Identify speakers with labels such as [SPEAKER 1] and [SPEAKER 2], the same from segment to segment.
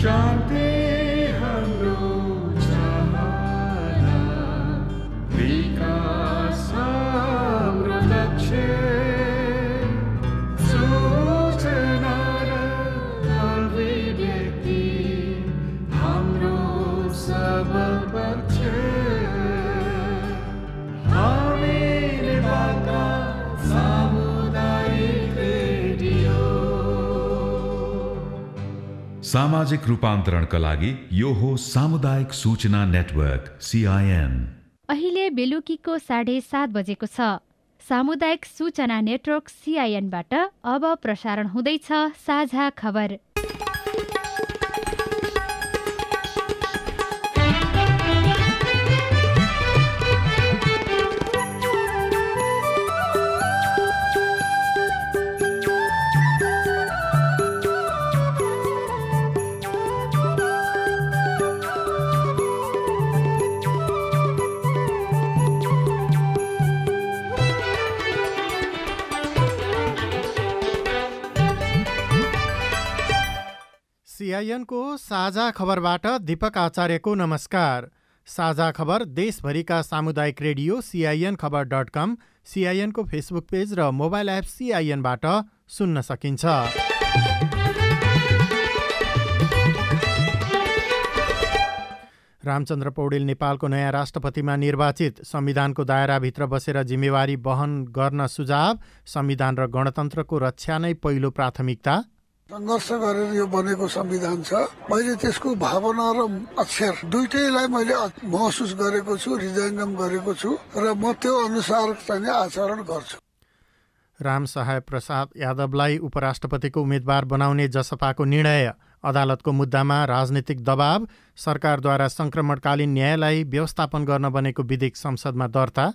[SPEAKER 1] शान्ति
[SPEAKER 2] सामाजिक रूपान्तरणका लागि यो हो सामुदायिक सूचना नेटवर्क सिआइएन
[SPEAKER 3] अहिले बेलुकीको साढे सात बजेको छ। सामुदायिक सूचना नेटवर्क सिआइएनबाट अब प्रसारण हुँदैछ साझा खबर।
[SPEAKER 4] सिआइएनको साझा खबरबाट दीपक आचार्यको नमस्कार। साझा खबर देशभरिका सामुदायिक रेडियो सिआइएन खबर डट कम सिआइएनको फेसबुक पेज र मोबाइल एप सिआइएनबाट सुन्न सकिन्छ। रामचन्द्र पौडेल नेपालको नयाँ राष्ट्रपतिमा निर्वाचित संविधानको दायराभित्र बसेर जिम्मेवारी वहन गर्न सुझाव संविधान र गणतन्त्रको रक्षा नै पहिलो प्राथमिकता।
[SPEAKER 5] सङ्घर्ष गरेर यो बनेको संविधान छ। मैले त्यसको भावना र अक्षर दुइटैलाई मैले महसुस गरेको छु हृदयङ्गम गरेको छु र म त्यो अनुसार चाहिँ आचरण गर्छु।
[SPEAKER 4] राम सहाय प्रसाद यादवलाई उपराष्ट्रपतिको उम्मेद्वार बनाउने जसपाको निर्णय अदालतको मुद्दामा राजनीतिक दबाव सरकारद्वारा सङ्क्रमणकालीन न्यायलाई व्यवस्थापन गर्न बनेको विधेयक संसदमा दर्ता।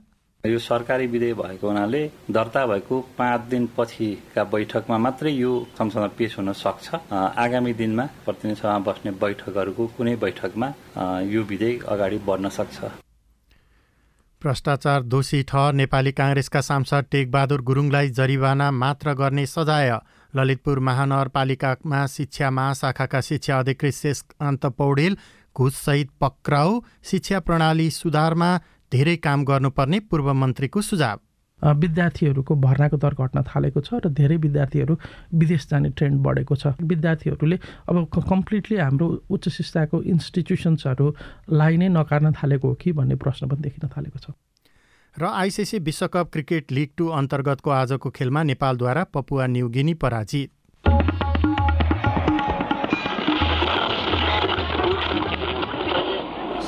[SPEAKER 6] यो सरकारी विधेयक भएको हुनाले दर्ता भएको पाँच दिन पछिका बैठकमा मात्रै यो संसदमा पेश हुन सक्छ। आगामी दिनमा प्रतिनिधि सभामा बस्ने बैठकहरूको कुनै बैठकमा यो विधेयक अगाडि बढ्न सक्छ।
[SPEAKER 4] भ्रष्टाचार दोषी ठहर नेपाली काङ्ग्रेसका सांसद टेकबहादुर गुरुङलाई जरिवाना मात्र गर्ने सजाय ललितपुर महानगरपालिकामा शिक्षा महाशाखाका शिक्षा अधिकृत शेषकान्त पौडेल घुससहित पक्राउ शिक्षा प्रणाली सुधारमा धेरै काम गर्नुपर्ने पूर्व मन्त्रीको सुझाव।
[SPEAKER 7] विद्यार्थीहरूको भर्नाको दर घट्न थालेको छ र धेरै विद्यार्थीहरू विदेश जाने ट्रेन्ड बढेको छ। विद्यार्थीहरूले अब कम्प्लिटली हाम्रो उच्च शिक्षाको इन्स्टिट्युसन्सहरूलाई नै नकार्न थालेको हो कि भन्ने प्रश्न पनि देखिन थालेको छ।
[SPEAKER 4] र आइसिसी विश्वकप क्रिकेट लिग टू अन्तर्गतको आजको खेलमा नेपालद्वारा पपुवा न्युगिनी पराजित।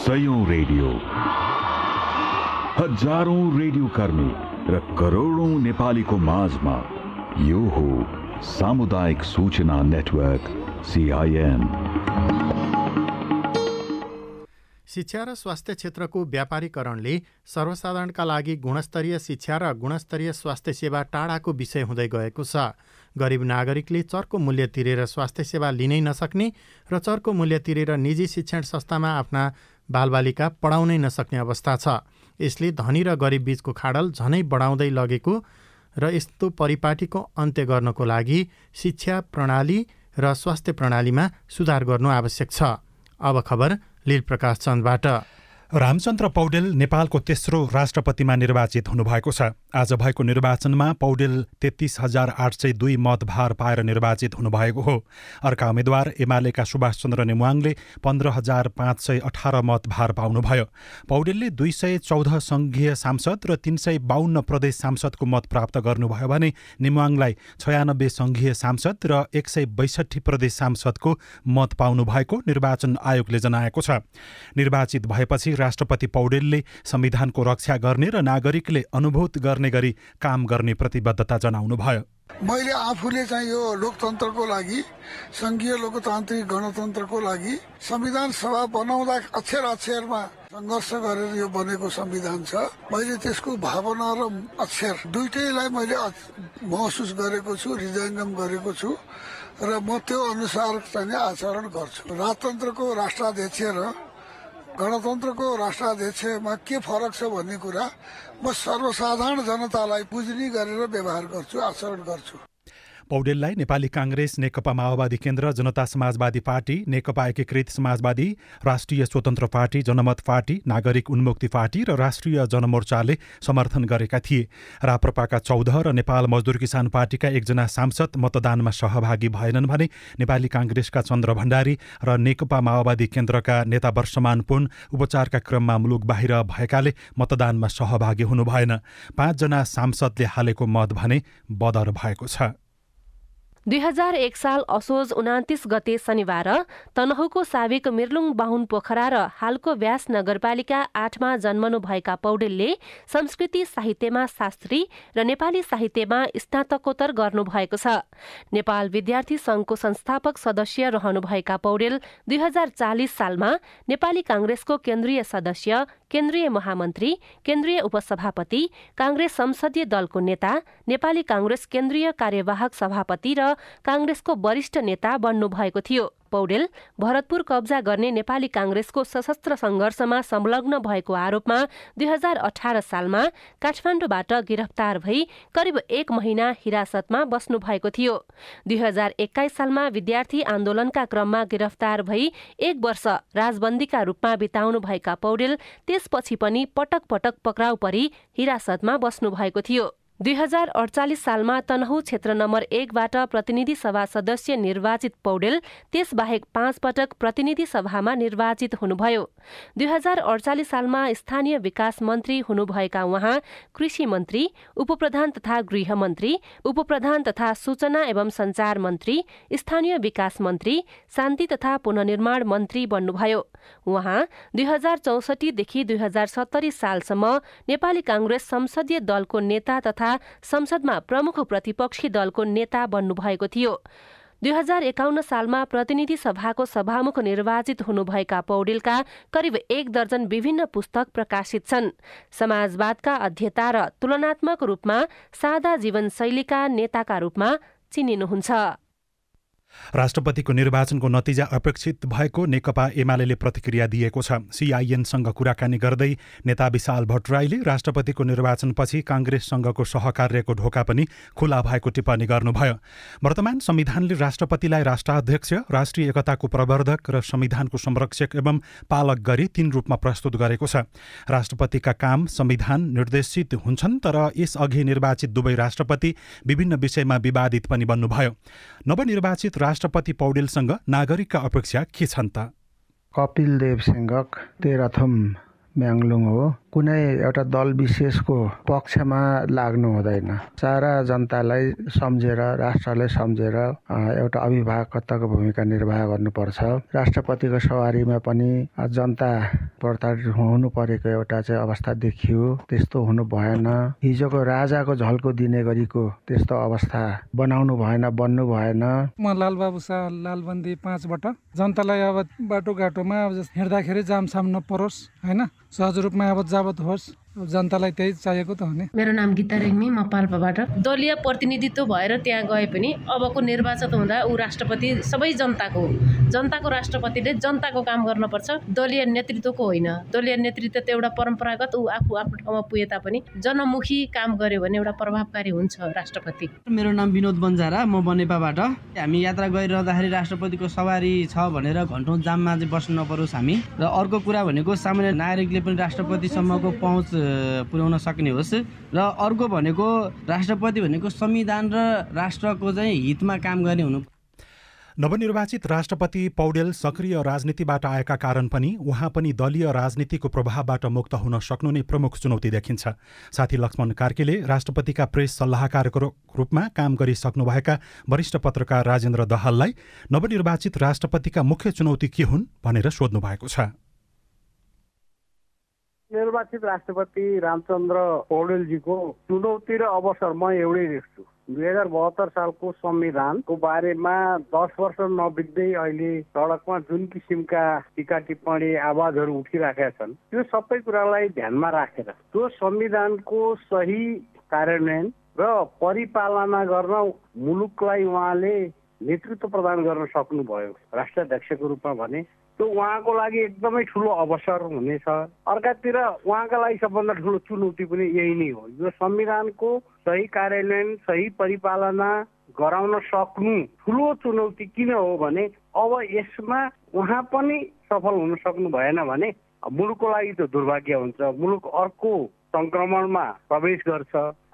[SPEAKER 2] सयौं रेडियो। हजारौं रेडियो कर्मी र करोडौं नेपालीको माझमा यो हो सामुदायिक सूचना नेटवर्क सिआइएन
[SPEAKER 4] शिक्षा र स्वास्थ्य क्षेत्रको व्यापारीकरणले सर्वसाधारणका लागि गुणस्तरीय शिक्षा र गुणस्तरीय स्वास्थ्य सेवा टाढाको विषय हुँदै गएको छ। गरिब नागरिकले चर्को मूल्य तिरेर स्वास्थ्य सेवा लिनै नसक्ने र चर्को मूल्य तिरेर निजी शिक्षण संस्थामा आफ्ना बालबालिका पढाउनै नसक्ने अवस्था छ। यसले धनी र गरिब बीचको खाडल झनै बढाउँदै लगेको र यस्तो परिपाटीको अन्त्य गर्नको लागि शिक्षा प्रणाली र स्वास्थ्य प्रणालीमा सुधार गर्नु आवश्यक छ। अब खबर लीलप्रकाश चन्दबाट।
[SPEAKER 8] रामचन्द्र पौडेल नेपालको तेस्रो राष्ट्रपतिमा निर्वाचित हुनुभएको छ। आज भएको निर्वाचनमा पौडेल तेत्तिस हजार आठ सय दुई मतभार पाएर निर्वाचित हुनुभएको हो। अर्का उम्मेद्वार एमालेका सुभाष चन्द्र नेमुवाङले पन्ध्र हजार पाँच सय अठार मतभार पाउनुभयो। पौडेलले दुई सय चौध सङ्घीय सांसद र तिन सय बाहन्न प्रदेश सांसदको मत प्राप्त गर्नुभयो भने नेमुवाङलाई छयानब्बे सङ्घीय सांसद र एक सय बैसठी प्रदेश सांसदको मत पाउनु भएको निर्वाचन आयोगले जनाएको छ। निर्वाचित भएपछि राष्ट्रपति पौडेलले संविधानको रक्षा गर्ने र नागरिकले अनुभूत गर्ने गरी काम गर्ने प्रतिबद्धता जनाउनुभयो।
[SPEAKER 5] मैले आफूले चाहिँ यो लोकतन्त्रको लागि संघीय लोकतान्त्रिक गणतन्त्रको लागि संविधान सभा बनाउँदा अक्षर अक्षरमा सङ्घर्ष गरेर यो बनेको संविधान छ। मैले त्यसको भावना र अक्षर दुइटैलाई मैले महसुस गरेको छु हृदयङ्गम गरेको छु र म त्यो अनुसार चाहिँ आचरण गर्छु। राजतन्त्रको राष्ट्राध्यक्ष र गणतन्त्रको राष्ट्राध्यक्षमा के फरक छ भन्ने कुरा म सर्वसाधारण जनतालाई बुझ्ने गरेर व्यवहार गर्छु आचरण गर्छु
[SPEAKER 8] पौडेललाई नेपाली काङ्ग्रेस नेकपा माओवादी केन्द्र जनता समाजवादी पार्टी नेकपा एकीकृत समाजवादी राष्ट्रिय स्वतन्त्र पार्टी जनमत पार्टी नागरिक उन्मुक्ति पार्टी र राष्ट्रिय जनमोर्चाले समर्थन गरेका थिए। राप्रपाका चौध र नेपाल मजदुर किसान पार्टीका एकजना सांसद मतदानमा सहभागी भएनन् भने नेपाली काङ्ग्रेसका चन्द्र भण्डारी र नेकपा माओवादी केन्द्रका नेता वर्षमान पुन उपचारका क्रममा मुलुक बाहिर भएकाले मतदानमा सहभागी हुनु भएन पाँचजना सांसदले हालेको मत भने बदर भएको छ।
[SPEAKER 9] दुई हजार एक साल असोज उनातिस गते शनिबार तनहुको साविक मिर्लुङ बाहुन पोखरा र हालको व्यास नगरपालिका आठमा जन्मनुभएका पौडेलले संस्कृति साहित्यमा शास्त्री र नेपाली साहित्यमा स्नातकोत्तर गर्नुभएको छ। नेपाल विद्यार्थी संघको संस्थापक सदस्य रहनुभएका पौडेल दुई हजार चालिस सालमा नेपाली काङ्ग्रेसको केन्द्रीय सदस्य केन्द्रीय महामन्त्री केन्द्रीय उपसभापति काङ्ग्रेस संसदीय दलको नेता नेपाली काङ्ग्रेस केन्द्रीय कार्यवाहक सभापति र काङ्ग्रेसको वरिष्ठ नेता बन्नुभएको थियो। पौडेल भरतपुर कब्जा गर्ने नेपाली काङ्ग्रेसको सशस्त्र सङ्घर्षमा संलग्न भएको आरोपमा दुई हजार अठार सालमा काठमाडौँबाट गिरफ्तार भई करिब एक महिना हिरासतमा बस्नु भएको थियो। दुई हजार एक्काइस सालमा विद्यार्थी आन्दोलनका क्रममा गिरफ्तार भई एक वर्ष राजबन्दीका रूपमा बिताउनु भएका पौडेल त्यसपछि पनि पटक पटक पक्राउ परी हिरासतमा बस्नु भएको थियो। दुई हजार अडचालिस सालमा तनहु क्षेत्र नम्बर एकबाट प्रतिनिधि सभा सदस्य निर्वाचित पौडेल त्यसबाहेक पाँच पटक प्रतिनिधि सभामा निर्वाचित हुनुभयो। दुई हजार अडचालिस सालमा स्थानीय विकास मन्त्री हुनुभएका उहाँ कृषि मन्त्री उपप्रधान तथा गृहमन्त्री उपप्रधान तथा सूचना एवं संचार मन्त्री स्थानीय विकास मन्त्री शान्ति तथा पुननिर्माण मन्त्री बन्नुभयो। उहाँ दुई हजार चौसठीदेखि दुई हजार सत्तरी सालसम्म नेपाली काङ्ग्रेस संसदीय दलको नेता तथा तथा संसदमा प्रमुख प्रतिपक्षी दलको नेता बन्नुभएको थियो। दुई हजार एकाउन्न सालमा प्रतिनिधि सभाको सभामुख निर्वाचित हुनुभएका पौडेलका करिब एक दर्जन विभिन्न पुस्तक प्रकाशित छन्। समाजवादका अध्येता र तुलनात्मक रूपमा सादा जीवनशैलीका नेताका रूपमा चिनिनुहुन्छ।
[SPEAKER 8] राष्ट्रपतिको निर्वाचनको नतिजा अपेक्षित भएको नेकपा एमाले प्रतिक्रिया दिएको छ। सिआइएनसँग कुराकानी गर्दै नेता विशाल भट्टराईले राष्ट्रपतिको निर्वाचनपछि काङ्ग्रेससँगको सहकार्यको ढोका पनि खुला भएको टिप्पणी गर्नुभयो। वर्तमान संविधानले राष्ट्रपतिलाई राष्ट्राध्यक्ष राष्ट्रिय एकताको प्रवर्धक र संविधानको संरक्षक एवं पालक गरी तीन रूपमा प्रस्तुत गरेको छ। राष्ट्रपतिका काम संविधान निर्देशित हुन्छन् तर यसअघि निर्वाचित दुवै राष्ट्रपति विभिन्न विषयमा विवादित पनि बन्नुभयो। नवनिर्वाचित राष्ट्रपति पौडेलसँग नागरिकका अपेक्षा के छन् त?
[SPEAKER 10] कपिल देव सिंहक तेह्रथम म्याङलुङ हो। कुनै एउटा दल विशेषको पक्षमा लाग्नु हुँदैन। सारा जनतालाई सम्झेर राष्ट्रलाई सम्झेर एउटा अभिभावकत्वको भूमिका निर्वाह गर्नुपर्छ। राष्ट्रपतिको सवारीमा पनि जनता प्रताडित हुनु परेको एउटा चाहिँ अवस्था देखियो। त्यस्तो हुनु भएन। हिजोको राजाको झल्को दिने गरीको त्यस्तो अवस्था बनाउनु भएन बन्नु भएन।
[SPEAKER 11] म लालबाबु शाह लालबन्दी पाँचबाट। जनतालाई अब बाटोघाटोमा हिँड्दाखेरि जामसाम नपरोस् होइन? सहज रूपमा अब जावत होस्। जनतालाई त्यही चाहिएको त हो नि।
[SPEAKER 12] मेरो नाम गीता रेग्मी म पाल्पाबाट। दलीय प्रतिनिधित्व भएर त्यहाँ गए पनि अबको निर्वाचित हुँदा ऊ राष्ट्रपति सबै जनताको जनताको राष्ट्रपतिले जनताको काम गर्नुपर्छ दलीय नेतृत्वको होइन। दलीय नेतृत्व त एउटा परम्परागत ऊ आफू आफ्नो ठाउँमा पुगे तापनि जनमुखी काम गर्यो भने एउटा प्रभावकारी हुन्छ राष्ट्रपति।
[SPEAKER 13] मेरो नाम विनोद बन्जारा म बनेपाबाट। हामी यात्रा गरिरहँदाखेरि राष्ट्रपतिको सवारी छ भनेर घन्टौँ जाममा चाहिँ बस्नु नपरोस् हामी। र अर्को कुरा भनेको सामान्य नागरिकले पनि राष्ट्रपतिसम्मको पहुँच पुर्याउन सक्ने होस् र अर्को भनेको राष्ट्रपति भनेको संविधान र राष्ट्रको चाहिँ हितमा काम गर्ने हुनु
[SPEAKER 8] नवनिर्वाचित राष्ट्रपति पौडेल सक्रिय राजनीतिबाट आएका कारण पनि उहाँ पनि दलीय राजनीतिको प्रभावबाट मुक्त हुन सक्नु नै प्रमुख चुनौती देखिन्छ। साथी लक्ष्मण कार्कीले राष्ट्रपतिका प्रेस सल्लाहकारको रूपमा काम गरिसक्नुभएका वरिष्ठ पत्रकार राजेन्द्र दहाललाई नवनिर्वाचित राष्ट्रपतिका मुख्य चुनौती के हुन् भनेर सोध्नु भएको छ।
[SPEAKER 14] निर्वाचित राष्ट्रपति रामचन्द्र पौडेलजीको चुनौती र अवसर म एउटै देख्छु। दुई हजार बहत्तर सालको संविधानको बारेमा दस वर्ष नबित्दै अहिले सडकमा जुन किसिमका टिका टिप्पणी आवाजहरू उठिराखेका छन् त्यो सबै कुरालाई ध्यानमा राखेर त्यो संविधानको सही कार्यान्वयन र परिपालना गर्न मुलुकलाई उहाँले नेतृत्व प्रदान गर्न सक्नुभयो। राष्ट्राध्यक्षको रूपमा भने त्यो उहाँको लागि एकदमै ठुलो अवसर हुनेछ। अर्कातिर उहाँका लागि सबभन्दा ठुलो चुनौती पनि यही नै हो। यो संविधानको सही कार्यान्वयन सही परिपालना गराउन सक्नु ठुलो चुनौती किन हो भने अब यसमा उहाँ पनि सफल हुन सक्नु भएन भने मुलुकको लागि त दुर्भाग्य हुन्छ। मुलुक अर्को सङ्क्रमणमा प्रवेश गर्छ।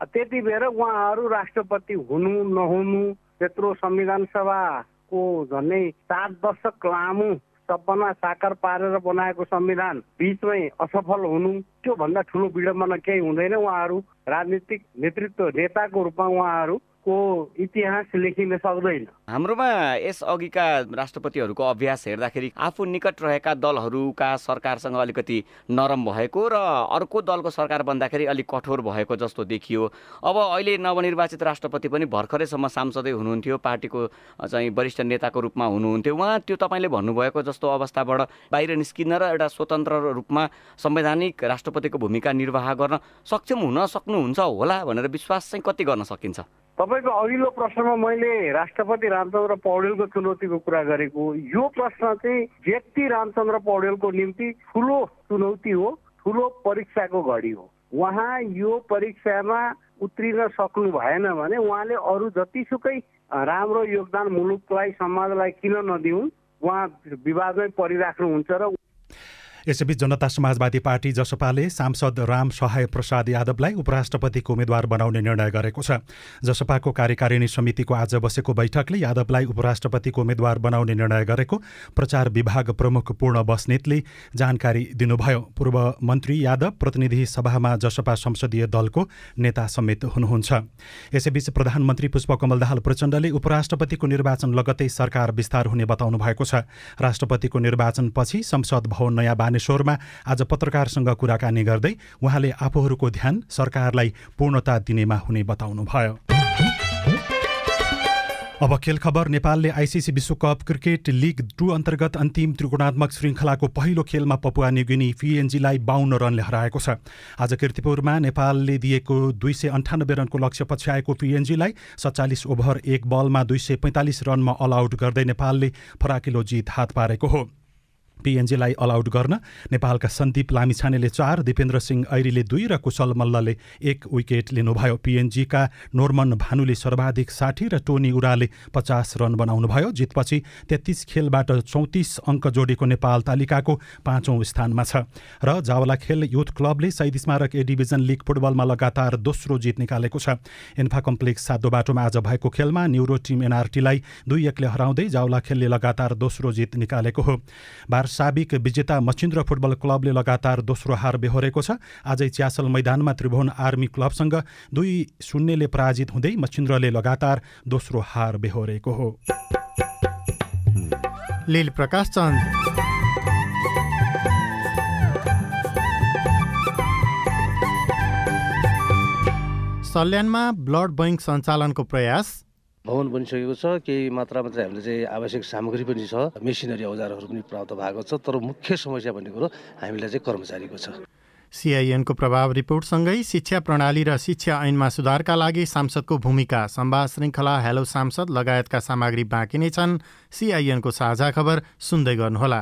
[SPEAKER 14] त्यति बेर उहाँहरू राष्ट्रपति हुनु नहुनु त्यत्रो संविधान सभाको झन्डै सात दशक लामो सपना साकार पारेर बनाएको संविधान बिचमै असफल हुनु त्योभन्दा ठुलो विडम्बना केही हुँदैन। उहाँहरू राजनीतिक नेतृत्व नेताको रूपमा उहाँहरू को इतिहास लेखिन सक्दैन।
[SPEAKER 15] हाम्रोमा यस अघिका राष्ट्रपतिहरूको अभ्यास हेर्दाखेरि आफू निकट रहेका दलहरूका सरकारसँग अलिकति नरम भएको र अर्को दलको सरकार बन्दाखेरि अलिक कठोर भएको जस्तो देखियो। अब अहिले नवनिर्वाचित राष्ट्रपति पनि भर्खरैसम्म सांसदै हुनुहुन्थ्यो पार्टीको चाहिँ वरिष्ठ नेताको रूपमा हुनुहुन्थ्यो। उहाँ त्यो तपाईँले भन्नुभएको जस्तो अवस्थाबाट बाहिर निस्किन र एउटा स्वतन्त्र रूपमा संवैधानिक राष्ट्रपतिको भूमिका निर्वाह गर्न सक्षम हुन सक्नुहुन्छ होला भनेर विश्वास चाहिँ कति गर्न सकिन्छ?
[SPEAKER 14] तपाईँको अघिल्लो प्रश्नमा मैले राष्ट्रपति रामचन्द्र पौडेलको चुनौतीको कुरा गरेको यो प्रश्न चाहिँ व्यक्ति रामचन्द्र पौडेलको निम्ति ठुलो चुनौती हो ठुलो परीक्षाको घडी हो। उहाँ यो परीक्षामा उत्रिन सक्नु भएन भने उहाँले अरू जतिसुकै राम्रो योगदान मुलुकलाई समाजलाई किन नदिउन् उहाँ विवादमै परिराख्नुहुन्छ र
[SPEAKER 8] यसैबीच जनता समाजवादी पार्टी जसपाले सांसद राम सहाय प्रसाद यादवलाई उपराष्ट्रपतिको उम्मेद्वार बनाउने निर्णय गरेको छ। जसपाको कार्यकारिणी समितिको आज बसेको बैठकले यादवलाई उपराष्ट्रपतिको उम्मेद्वार बनाउने निर्णय गरेको प्रचार विभाग प्रमुख पूर्ण बस्नेतले जानकारी दिनुभयो। पूर्व मन्त्री यादव प्रतिनिधि सभामा जसपा संसदीय दलको नेता समेत हुनुहुन्छ। यसैबीच प्रधानमन्त्री पुष्पकमल दाहाल प्रचण्डले उपराष्ट्रपतिको निर्वाचन लगतै सरकार विस्तार हुने बताउनु भएको छ। राष्ट्रपतिको निर्वाचनपछि संसद भवन नयाँ बानेश्वरमा आज पत्रकारसँग कुराकानी गर्दै उहाँले आफूहरूको ध्यान सरकारलाई पूर्णता दिनेमा हुने बताउनुभयो। अब खेल खबर नेपालले आइसिसी विश्वकप क्रिकेट लिग टू अन्तर्गत अन्तिम त्रिकोणात्मक श्रृङ्खलाको पहिलो खेलमा पपुवा न्युगिनी पिएनजीलाई बाहन्न रनले हराएको छ। आज किर्तिपुरमा नेपालले दिएको दुई सय अन्ठानब्बे रनको लक्ष्य पछ्याएको पिएनजीलाई सत्तालिस ओभर एक बलमा दुई सय पैँतालिस रनमा अल आउट गर्दै नेपालले फराकिलो जित हात पारेको हो। पिएनजीलाई अलआउट गर्न। नेपालका सन्दीप लामिछानेले चार दिपेन्द्र सिंह ऐरीले दुई र कुशल मल्लले एक विकेट लिनुभयो। पिएनजीका नोर्मन भानुले सर्वाधिक साठी र टोनी उराले पचास रन बनाउनुभयो। जितपछि तेत्तिस खेलबाट चौतिस अङ्क जोडेको नेपाल तालिकाको पाँचौँ स्थानमा छ। र जावला खेल युथ क्लबले शहीद स्मारक ए डिभिजन लिग फुटबलमा लगातार दोस्रो जित निकालेको छ। इन्फा कम्प्लेक्स सातो बाटोमा आज भएको खेलमा न्युरो टिम एनआरटीलाई दुई एकले हराउँदै जावला खेलले लगातार दोस्रो जित निकालेको हो। साबिक विजेता मचिन्द्र फुटबल क्लबले लगातार दोस्रो हार बेहोरेको छ। आजै च्यासल मैदानमा त्रिभुवन आर्मी क्लबसँग दुई शून्यले पराजित हुँदै मचिन्द्रले लगातार दोस्रो हार बेहोरेको हो।
[SPEAKER 4] लील प्रकाश चन्द। सल्यानमा ब्लड बैङ्क सञ्चालनको प्रयास।
[SPEAKER 16] भवन बनिसकेको छ केही मात्रामा चाहिँ हामीले चाहिँ आवश्यक सामग्री पनि छ मेसिनरी औजारहरू पनि प्राप्त भएको छ तर मुख्य समस्या भन्ने कुरो हामीलाई चाहिँ कर्मचारीको छ।
[SPEAKER 4] सिआइएनको प्रभाव रिपोर्टसँगै शिक्षा प्रणाली र शिक्षा ऐनमा सुधारका लागि सांसदको भूमिका सम्वाद श्रृङ्खला हेलो सांसद लगायतका सामग्री बाँकी नै छन्। सिआइएनको साझा खबर सुन्दै गर्नुहोला।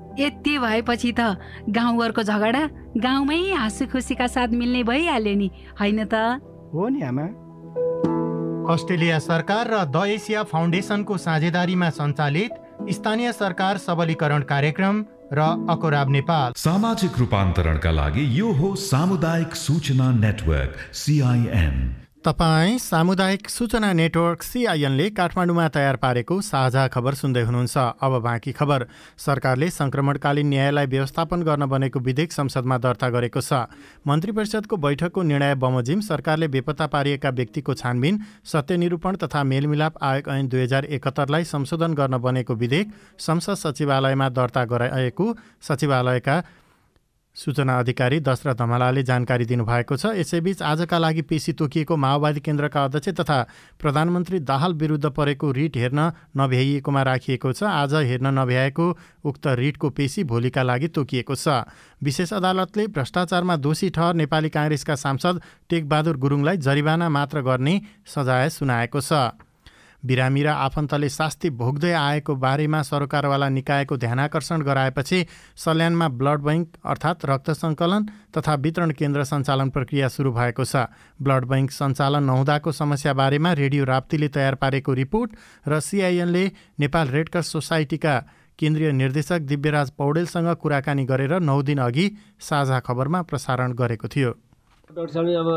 [SPEAKER 17] यति भएपछि त गाउँघरको झगडा गाउँमै हाँसु खुसीका साथ मिल्ने भइहाल्यो नि होइन त?
[SPEAKER 18] हो नि आमा।
[SPEAKER 4] अस्ट्रेलिया सरकार र द एसिया फाउन्डेसनको साझेदारीमा सञ्चालित स्थानीय सरकार सबलीकरण कार्यक्रम र अकोराब नेपाल।
[SPEAKER 2] सामाजिक रूपान्तरणका लागि यो हो सामुदायिक सूचना नेटवर्क सिआइएन
[SPEAKER 4] तपाईँ सामुदायिक सूचना नेटवर्क सिआइएनले काठमाडौँमा तयार पारेको साझा खबर सुन्दै हुनुहुन्छ। अब बाँकी खबर। सरकारले सङ्क्रमणकालीन न्यायलाई व्यवस्थापन गर्न बनेको विधेयक संसदमा दर्ता गरेको छ। मन्त्री परिषदको बैठकको निर्णय बमोजिम सरकारले बेपत्ता पारिएका व्यक्तिको छानबिन सत्यनिरूपण तथा मेलमिलाप आयोग ऐन दुई हजार एकहत्तरलाई संशोधन गर्न बनेको विधेयक संसद सचिवालयमा दर्ता गराएको सचिवालयका सूचना अधिकारी दशरथ धमलाले जानकारी दिनुभएको छ। यसैबीच आजका लागि पेशी तोकिएको माओवादी केन्द्रका अध्यक्ष तथा प्रधानमन्त्री दाहाल विरुद्ध परेको रिट हेर्न नभ्याइएकोमा राखिएको छ। आज हेर्न नभ्याएको उक्त रिटको पेशी भोलिका लागि तोकिएको छ। विशेष अदालतले भ्रष्टाचारमा दोषी ठहर नेपाली काङ्ग्रेसका सांसद टेकबहादुर गुरुङलाई जरिवाना मात्र गर्ने सजाय सुनाएको छ। बिरामी र आफन्तले शास्ति भोग्दै आएको बारेमा सरकारवाला निकायको ध्यानाकर्षण गराएपछि सल्यानमा ब्लड बैङ्क अर्थात् रक्त सङ्कलन तथा वितरण केन्द्र सञ्चालन प्रक्रिया सुरु भएको छ। ब्लड बैङ्क सञ्चालन नहुँदाको समस्या बारेमा रेडियो राप्तीले तयार पारेको रिपोर्ट र सिआइएनले नेपाल रेडक्रस सोसाइटीका केन्द्रीय निर्देशक दिव्यराज पौडेलसँग कुराकानी गरेर नौ दिन अघि साझा खबरमा प्रसारण गरेको थियो।
[SPEAKER 19] डाक्टर साहबले अब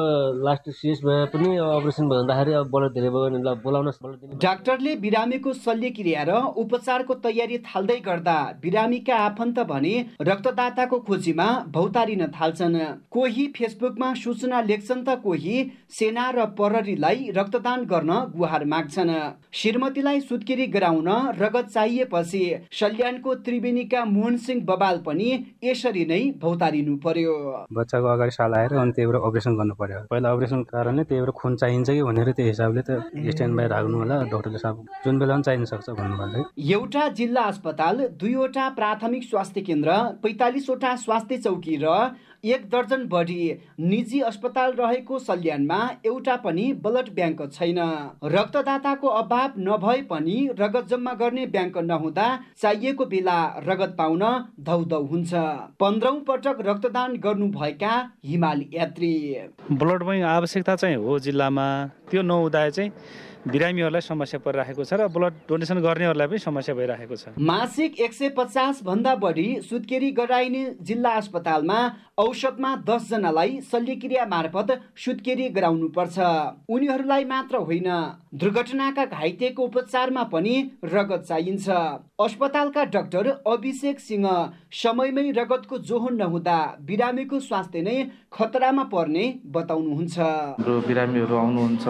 [SPEAKER 19] लास्ट भए पनि अब अपरेसन भन्दाखेरि अब ब्लड धेरै भयो भने बोलाउन
[SPEAKER 20] डाक्टरले बिरामीको शल्यक्रिया र उपचारको तयारी थाल्दै गर्दा बिरामीका आफन्त भने रक्तदाताको खोजीमा भौतारिन थाल्छन्। कोही फेसबुकमा सूचना लेख्छन् त कोही सेना र प्रहरीलाई रक्तदान गर्न गुहार माग्छन्। श्रीमतीलाई सुत्केरी गराउन रगत चाहिएपछि सल्यानको त्रिवेणीका मोहन सिंह बबाल पनि यसरी नै भौतारिनु पर्यो।
[SPEAKER 21] बच्चाको अगाडि साल आएर अनि त्यही भएर अपरेसन गर्नु पर्यो। पहिला अपरेसनको कारणले त्यही भएर खुन चाहिन्छ कि भनेर त्यो हिसाबले त स्ट्यान्ड बाई राख्नु होला। डक्टरले साहब जुन बेला पनि चाहिन सक्छ भन्नुभयो
[SPEAKER 20] एउटा जिल्ला अस्पताल दुईवटा प्राथमिक स्वास्थ्य केन्द्र पैँतालिसवटा स्वास्थ्य चौकी र एक दर्जन बढी निजी अस्पताल रहेको सल्यानमा एउटा पनि ब्लड ब्याङ्क छैन। रक्तदाताको अभाव नभए पनि रगत जम्मा गर्ने ब्याङ्क नहुँदा चाहिएको बेला रगत पाउन धौधौ हुन्छ। पन्ध्रौँ पटक रक्तदान गर्नुभएका हिमाल यात्री।
[SPEAKER 22] ब्लड बैङ्क आवश्यकता चाहिँ हो जिल्लामा। त्यो नहुँदा चाहिँ बिरामीहरूलाई समस्या परिरहेको छ र ब्लड डोनेसन गर्नेहरूलाई पनि समस्या भइरहेको छ।
[SPEAKER 20] मासिक एक सय पचास भन्दा बढी सुत्केरी गराइने जिल्ला अस्पतालमा औषधमा दसजनालाई शल्यक्रिया मार्फत सुत्केरी गराउनु पर्छ उनीहरूलाई मात्र होइन दुर्घटनाका घाइतेको उपचारमा पनि रगत चाहिन्छ। अस्पतालका डाक्टर अभिषेक सिंह समयमै रगतको जोहोन नहुँदा बिरामीको स्वास्थ्य नै खतरामा पर्ने बताउनुहुन्छ।
[SPEAKER 23] हाम्रो बिरामीहरू आउनुहुन्छ।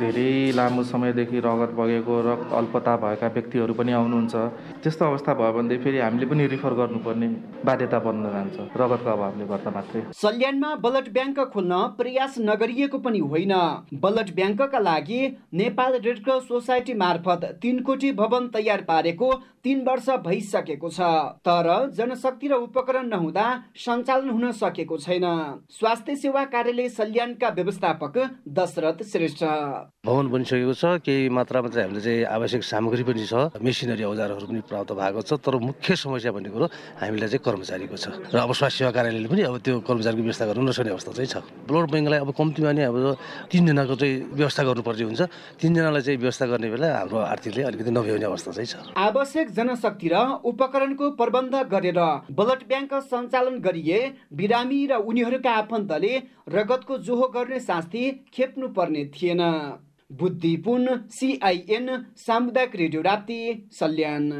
[SPEAKER 23] धेरै लामो समयदेखि रगत बगेको रगत अल्पता भएका व्यक्तिहरू पनि आउनुहुन्छ। त्यस्तो अवस्था भयो भने फेरि हामीले पनि रिफर गर्नुपर्ने बाध्यता बन्न जान्छ। रगतको अभावले गर्दा मात्रै।
[SPEAKER 20] सल्यानमा ब्लड ब्याङ्क खोल्न प्रयास नगरिएको पनि होइन। ब्लड ब्याङ्कका लागि नेपाल रेड क्रस सोसाइटी मार्फत तीन कोटी भवन तयार पारेको तीन वर्ष भइसकेको छ तर जनशक्ति र उपकरण नहुँदा सञ्चालन हुन सकेको छैन। स्वास्थ्य सेवा कार्यालय सल्यानका व्यवस्थापक दशरथ श्रेष्ठ।
[SPEAKER 16] भवन बनिसकेको छ केही मात्रामा चाहिँ हामीले चाहिँ आवश्यक सामग्री पनि छ मेसिनरी औजारहरू पनि प्राप्त भएको छ तर मुख्य समस्या भन्ने कुरो हामीलाई चाहिँ कर्मचारीको छ। र अब स्वास्थ्य सेवा कार्यालयले पनि अब त्यो कर्मचारीको व्यवस्था गर्नु नसक्ने अवस्था चाहिँ छ। ब्लड ब्याङ्कलाई अब कम्तीमा नै अब तिनजनाको चाहिँ व्यवस्था गर्नुपर्ने हुन्छ। तिनजनालाई चाहिँ व्यवस्था गर्ने बेला हाम्रो आर्थिकले अलिकति नभ्याउने अवस्था चाहिँ छ।
[SPEAKER 20] आवश्यक जनशक्ति र उपकरणको प्रबन्ध गरेर ब्लड ब्याङ्क सञ्चालन गरिए। बिरामी र उनीहरूका आफन्तले रगतको जोहो गर्ने शास्ति खेप्नु पर्ने थिएन। बुद्धिपुन सिआइएन सामुदायिक रेडियो राप्ती सल्यान।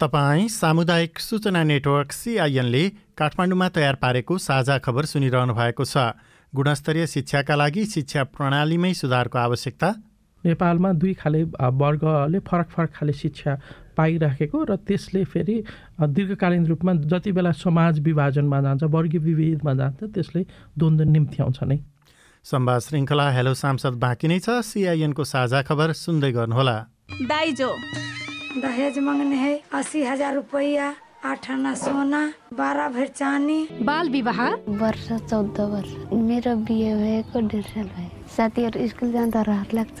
[SPEAKER 4] तपाईँ सामुदायिक सूचना नेटवर्क सिआइएनले काठमाडौँमा तयार पारेको साझा खबर सुनिरहनु भएको छ। गुणस्तरीय शिक्षाका लागि शिक्षा प्रणालीमै सुधारको आवश्यकता।
[SPEAKER 7] नेपालमा दुई खाले वर्गले फरक फरक खाले शिक्षा पाइराखेको र त्यसले फेरि दीर्घकालीन रूपमा जति बेला समाज विभाजनमा जान्छ वर्गीय विभेदमा जान्छ त्यसले द्वन्द्व निम्त्याउँछ नै।
[SPEAKER 4] संवाद श्रृङ्खला हेलो सांसद बाँकी नै छ। सिआइएनको साझा खबर सुन्दै गर्नुहोला।
[SPEAKER 24] दाइजो। दहेज मांगने है अस्सी हजार रुपया आठ आना सोना बाह्र भर चानी
[SPEAKER 25] बाल विवाह?
[SPEAKER 26] वर्ष चौध वर्ष। मेरो बिहे भएको डेढ साल भयो। साथीहरू स्कुल जाँदा रहर लाग्छ।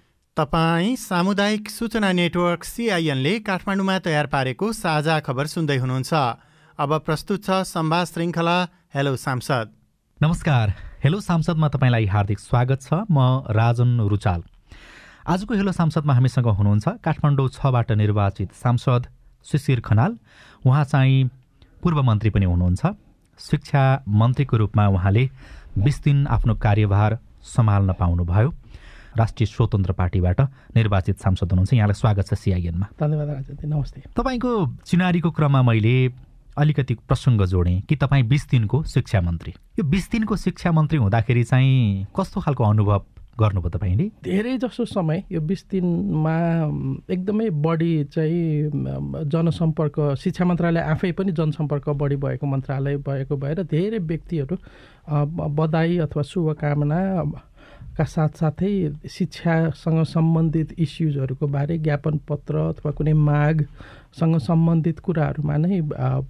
[SPEAKER 4] तपाईँ सामुदायिक सूचना नेटवर्क सिआइएनले काठमाडौँमा तयार पारेको साझा खबर सुन्दै हुनुहुन्छ। अब प्रस्तुत छ संवाद श्रृङ्खला हेलो सांसद।
[SPEAKER 27] नमस्कार। हेलो सांसदमा तपाईँलाई हार्दिक स्वागत छ। म राजन रुचाल। आजको हेलो सांसदमा हामीसँग हुनुहुन्छ काठमाडौँ छबाट निर्वाचित सांसद शिशिर खनाल। उहाँ चाहिँ पूर्व मन्त्री पनि हुनुहुन्छ। शिक्षा मन्त्रीको रूपमा उहाँले बिस दिन आफ्नो कार्यभार सम्हाल्न पाउनुभयो। राष्ट्रिय स्वतन्त्र पार्टीबाट निर्वाचित सांसद हुनुहुन्छ। यहाँलाई स्वागत छ सिआइएनमा
[SPEAKER 7] धन्यवाद नमस्ते।
[SPEAKER 27] तपाईँको चिनारीको क्रममा मैले अलिकति प्रसङ्ग जोडेँ कि तपाईँ बिस दिनको शिक्षा मन्त्री। यो बिस दिनको शिक्षा मन्त्री हुँदाखेरि चाहिँ कस्तो खालको अनुभव गर्नुभयो तपाईँले?
[SPEAKER 7] धेरै जसो समय यो बिस दिनमा एकदमै बढी चाहिँ जनसम्पर्क शिक्षा मन्त्रालय आफै पनि जनसम्पर्क बढी भएको मन्त्रालय भएको भएर धेरै व्यक्तिहरू बधाई अथवा शुभकामना का साथसाथै शिक्षासँग सम्बन्धित इस्युजहरूको बारे ज्ञापन पत्र अथवा कुनै मागसँग सम्बन्धित कुराहरूमा नै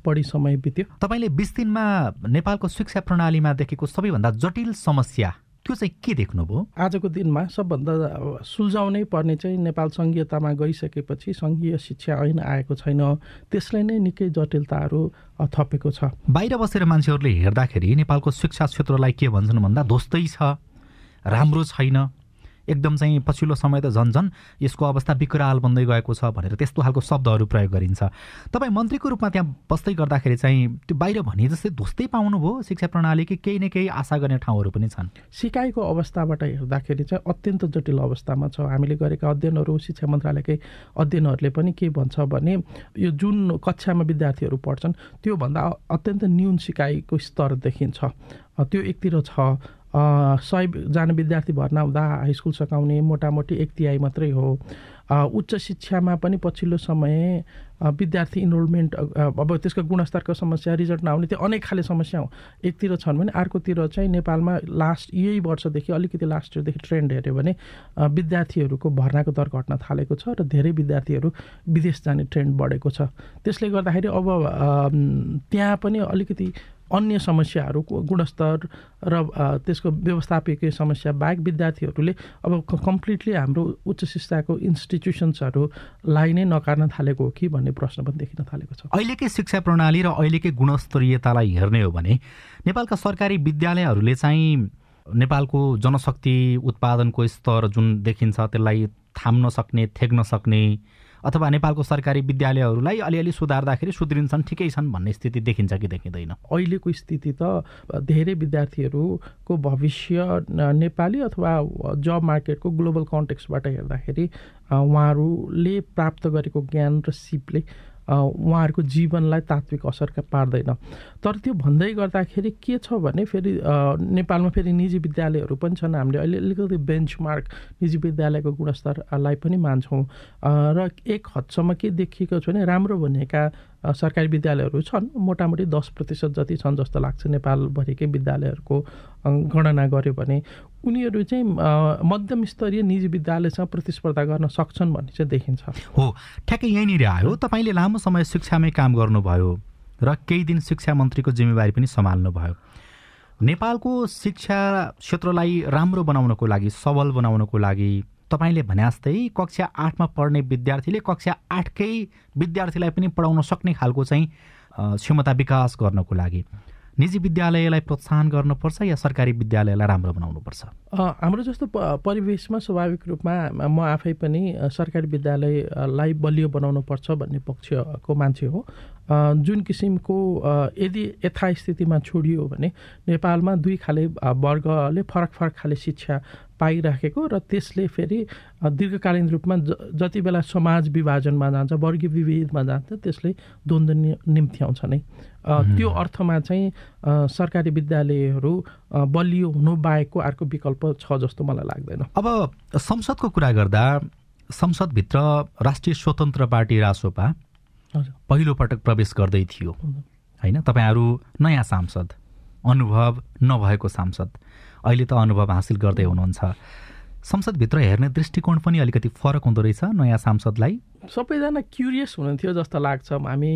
[SPEAKER 7] बढी समय बित्यो।
[SPEAKER 27] तपाईँले बिस दिनमा नेपालको शिक्षा प्रणालीमा देखेको सबैभन्दा जटिल समस्या त्यो चाहिँ के देख्नुभयो
[SPEAKER 7] आजको दिनमा सबभन्दा सुल्झाउनै पर्ने चाहिँ नेपाल सङ्घीयतामा गइसकेपछि सङ्घीय शिक्षा ऐन आएको छैन। त्यसले नै निकै जटिलताहरू थपेको छ।
[SPEAKER 27] बाहिर बसेर मान्छेहरूले हेर्दाखेरि नेपालको शिक्षा क्षेत्रलाई के भन्छन् भन्दा ध्वस्तै छ। राम्रो छैन। एकदम चाहिँ पछिल्लो समय त झन् झन् यसको अवस्था विकराल बन्दै गएको छ भनेर त्यस्तो खालको शब्दहरू प्रयोग गरिन्छ। तपाईँ मन्त्रीको रूपमा त्यहाँ बस्दै गर्दाखेरि चाहिँ त्यो बाहिर भने जस्तै ध्वस्तै पाउनुभयो शिक्षा प्रणालीकै केही न केही आशा गर्ने ठाउँहरू पनि छन्?
[SPEAKER 7] सिकाइको अवस्थाबाट हेर्दाखेरि चाहिँ अत्यन्त जटिल अवस्थामा छ। हामीले गरेका अध्ययनहरू शिक्षा मन्त्रालयकै अध्ययनहरूले पनि के भन्छ भने यो जुन कक्षामा विद्यार्थीहरू पढ्छन् त्योभन्दा अत्यन्त न्यून सिकाइको स्तर देखिन्छ। त्यो एकतिर छ। सयजना विद्यार्थी भर्ना हुँदा हाई स्कुल सकाउने मोटामोटी एक तिहाई मात्रै हो। उच्च शिक्षामा पनि पछिल्लो समय विद्यार्थी इनरोलमेन्ट अब त्यसको गुणस्तरको समस्या रिजल्ट नआउने त्यो अनेक खाले समस्या हो। एकतिर छन् भने अर्कोतिर चाहिँ नेपालमा लास्ट यही वर्षदेखि अलिकति लास्ट इयरदेखि ट्रेन्ड हेऱ्यो भने विद्यार्थीहरूको भर्नाको दर घट्न थालेको छ र धेरै विद्यार्थीहरू विदेश जाने ट्रेन्ड बढेको छ। त्यसले गर्दाखेरि अब त्यहाँ पनि अलिकति अन्य समस्याहरू गुणस्तर र त्यसको व्यवस्थापकीय समस्या बाहेक विद्यार्थीहरूले अब कम्प्लिटली हाम्रो उच्च शिक्षाको इन्स्टिट्युसन्सहरूलाई नै नकार्न थालेको हो कि भन्ने प्रश्न पनि देखिन थालेको छ।
[SPEAKER 27] अहिलेकै शिक्षा प्रणाली र अहिलेकै गुणस्तरीयतालाई हेर्ने हो भने नेपालका सरकारी विद्यालयहरूले चाहिँ नेपालको जनशक्ति उत्पादनको स्तर जुन देखिन्छ त्यसलाई थाम्न सक्ने थेग्न सक्ने अथवा नेपालको सरकारी विद्यालयहरूलाई अलिअलि सुधार्दाखेरि सुध्रिन्छन् ठिकै छन् भन्ने स्थिति देखिन्छ कि देखिँदैन?
[SPEAKER 7] अहिलेको स्थिति त धेरै विद्यार्थीहरूको भविष्य नेपाली अथवा जब मार्केटको ग्लोबल कन्टेक्सबाट हेर्दाखेरि उहाँहरूले प्राप्त गरेको ज्ञान र सिपले उहाँहरूको जीवनलाई तात्विक असर पार्दैन। तर त्यो भन्दै गर्दाखेरि के छ भने फेरि नेपालमा फेरि निजी विद्यालयहरू पनि छन्। हामीले अहिले अलिकति बेन्चमार्क निजी विद्यालयको गुणस्तरलाई पनि मान्छौँ। र एक हदसम्म के देखिएको छ भने राम्रो भनेका सरकारी विद्यालयहरू छन्। मोटामोटी दस प्रतिशत जति छन् जस्तो लाग्छ नेपालभरिकै विद्यालयहरूको गणना गऱ्यो भने। उनीहरू चाहिँ मध्यम स्तरीय निजी विद्यालयसँग प्रतिस्पर्धा गर्न सक्छन् भन्ने चाहिँ देखिन्छ।
[SPEAKER 27] हो ठ्याक्कै यहीँनिर आयो। तपाईँले लामो समय शिक्षामै काम गर्नुभयो र केही दिन शिक्षा मन्त्रीको जिम्मेवारी पनि सम्हाल्नुभयो। नेपालको शिक्षा क्षेत्रलाई राम्रो बनाउनको लागि सबल बनाउनको लागि तपाईँले भने जस्तै कक्षा आठमा पढ्ने विद्यार्थीले कक्षा आठकै विद्यार्थीलाई पनि पढाउन सक्ने खालको चाहिँ क्षमता विकास गर्नको लागि निजी विद्यालयलाई प्रोत्साहन गर्नुपर्छ या सरकारी विद्यालयलाई राम्रो बनाउनुपर्छ?
[SPEAKER 7] हाम्रो जस्तो परिवेशमा स्वाभाविक रूपमा म आफै पनि सरकारी विद्यालयलाई बलियो बनाउनुपर्छ भन्ने पक्षको मान्छे हो। जुन किसिमको यदि यथास्थितिमा छोडियो भने नेपालमा दुई खाले वर्गले फरक फरक खाले शिक्षा पाइराखेको र त्यसले फेरि दीर्घकालीन रूपमा ज जति बेला समाज विभाजनमा जान्छ वर्गीय विभेदमा जान्छ त्यसले द्वन्द्व निम्त्याउँछ नै। त्यो अर्थमा चाहिँ सरकारी विद्यालयहरू बलियो हुनु बाहेकको अर्को विकल्प छ जस्तो मलाई लाग्दैन।
[SPEAKER 27] अब संसदको कुरा गर्दा संसदभित्र राष्ट्रिय स्वतन्त्र पार्टी रासोपा पहिलो पटक प्रवेश गर्दै थियो। होइन? तपाईँहरू नयाँ सांसद अनुभव नभएको सांसद। अहिले त अनुभव हासिल गर्दै हुनुहुन्छ। संसदभित्र हेर्ने दृष्टिकोण पनि अलिकति फरक हुँदो रहेछ नयाँ सांसदलाई।
[SPEAKER 7] सबैजना क्युरियस हुनुहुन्थ्यो जस्तो लाग्छ। हामी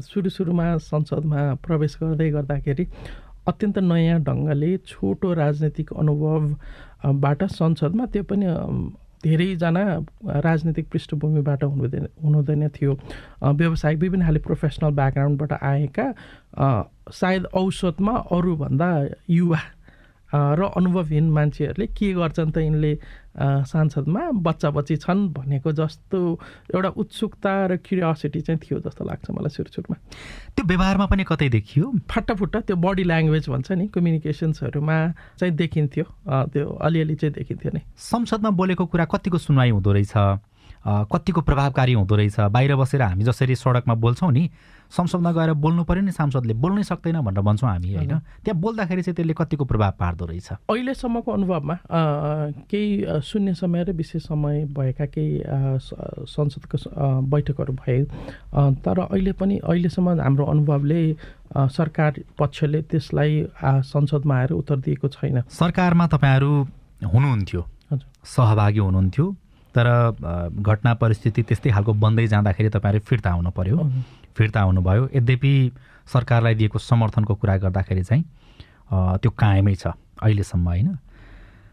[SPEAKER 7] सुरु सुरुमा संसदमा प्रवेश गर्दै गर्दाखेरि अत्यन्त नयाँ ढङ्गले छोटो राजनैतिक अनुभवबाट संसदमा त्यो पनि धेरैजना राजनीतिक पृष्ठभूमिबाट हुनुहुँदैन हुनुहुँदैन थियो। व्यवसायिक विभिन्न खाले प्रोफेसनल ब्याकग्राउन्डबाट आएका सायद औसतमा अरूभन्दा युवा र अनुभवहीन मान्छेहरूले के गर्छन् त यिनले सांसदमा? बच्चा बच्ची छन् भनेको जस्तो एउटा उत्सुकता र क्युरियोसिटी चाहिँ थियो जस्तो लाग्छ मलाई सुरु सुरुमा
[SPEAKER 27] त्यो व्यवहारमा पनि कतै देखियो?
[SPEAKER 7] फाटाफुट्टा त्यो बडी ल्याङ्ग्वेज भन्छ नि कम्युनिकेसन्सहरूमा चाहिँ देखिन्थ्यो। त्यो अलिअलि चाहिँ देखिन्थ्यो नि।
[SPEAKER 27] संसदमा बोलेको कुरा कतिको सुनवाई हुँदो रहेछ? कतिको प्रभावकारी हुँदो रहेछ। बाहिर बसेर हामी जसरी सडकमा बोल्छौँ नि संसदमा गएर बोल्नु पऱ्यो नि सांसदले। बोल्नै सक्दैन भनेर भन्छौँ हामी होइन? त्यहाँ बोल्दाखेरि चाहिँ त्यसले कतिको प्रभाव पार्दो रहेछ।
[SPEAKER 7] अहिलेसम्मको अनुभवमा केही शून्य समय र विशेष समय भएका केही संसदको बैठकहरू भए तर अहिले पनि अहिलेसम्म हाम्रो अनुभवले सरकार पक्षले त्यसलाई संसदमा आएर उत्तर दिएको छैन।
[SPEAKER 27] सरकारमा तपाईँहरू हुनुहुन्थ्यो। सहभागी हुनुहुन्थ्यो। तर घटना परिस्थिति त्यस्तै खालको बन्दै जाँदाखेरि तपाईँहरू फिर्ता आउनु पर्यो फिर्ता आउनुभयो। यद्यपि सरकारलाई दिएको समर्थनको कुरा गर्दाखेरि चाहिँ त्यो कायमै छ अहिलेसम्म होइन?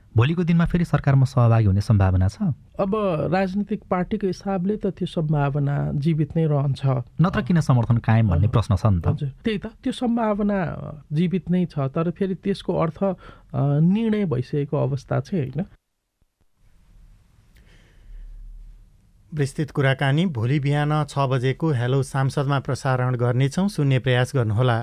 [SPEAKER 27] भोलिको दिनमा फेरि सरकारमा सहभागी हुने सम्भावना छ?
[SPEAKER 7] अब राजनीतिक पार्टीको हिसाबले त त्यो सम्भावना जीवित नै रहन्छ।
[SPEAKER 27] नत्र किन समर्थन कायम भन्ने प्रश्न छ नि त?
[SPEAKER 7] हजुर। त्यही त। त्यो सम्भावना जीवित नै छ। तर फेरि त्यसको अर्थ निर्णय भइसकेको अवस्था चाहिँ होइन?
[SPEAKER 4] विस्तृत कुराकानी भोलि बिहान छ बजेको हेलो सांसदमा प्रसारण गर्नेछौँ। सुन्ने प्रयास गर्नुहोला।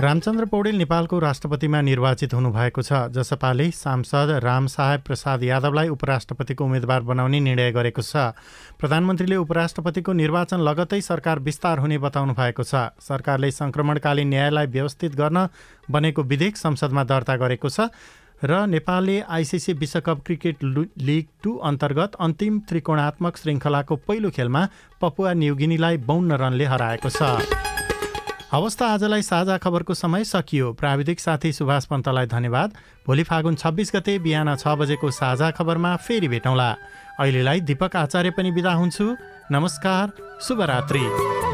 [SPEAKER 4] रामचन्द्र पौडेल नेपालको राष्ट्रपतिमा निर्वाचित हुनुभएको छ जसपाले सांसद रामसाहेब प्रसाद यादवलाई उपराष्ट्रपतिको उम्मेद्वार बनाउने निर्णय गरेको छ। प्रधानमन्त्रीले उपराष्ट्रपतिको निर्वाचन लगत्तै सरकार विस्तार हुने बताउनु भएको छ। सरकारले सङ्क्रमणकालीन न्यायलाई व्यवस्थित गर्न बनेको विधेयक संसदमा दर्ता गरेको छ। र नेपालले आइसिसी विश्वकप क्रिकेट लिग टू अन्तर्गत अन्तिम त्रिकोणात्मक श्रृङ्खलाको पहिलो खेलमा पपुवा न्युगिनीलाई बाउन्न रनले हराएको छ। अवस्था आजलाई साझा खबरको समय सकियो। प्राविधिक साथी सुभाष पन्तलाई धन्यवाद। भोलि फागुन छब्बिस गते बिहान छ बजेको साझा खबरमा फेरि भेटौँला। अहिलेलाई दीपक आचार्य पनि बिदा हुन्छु। नमस्कार शुभरात्री।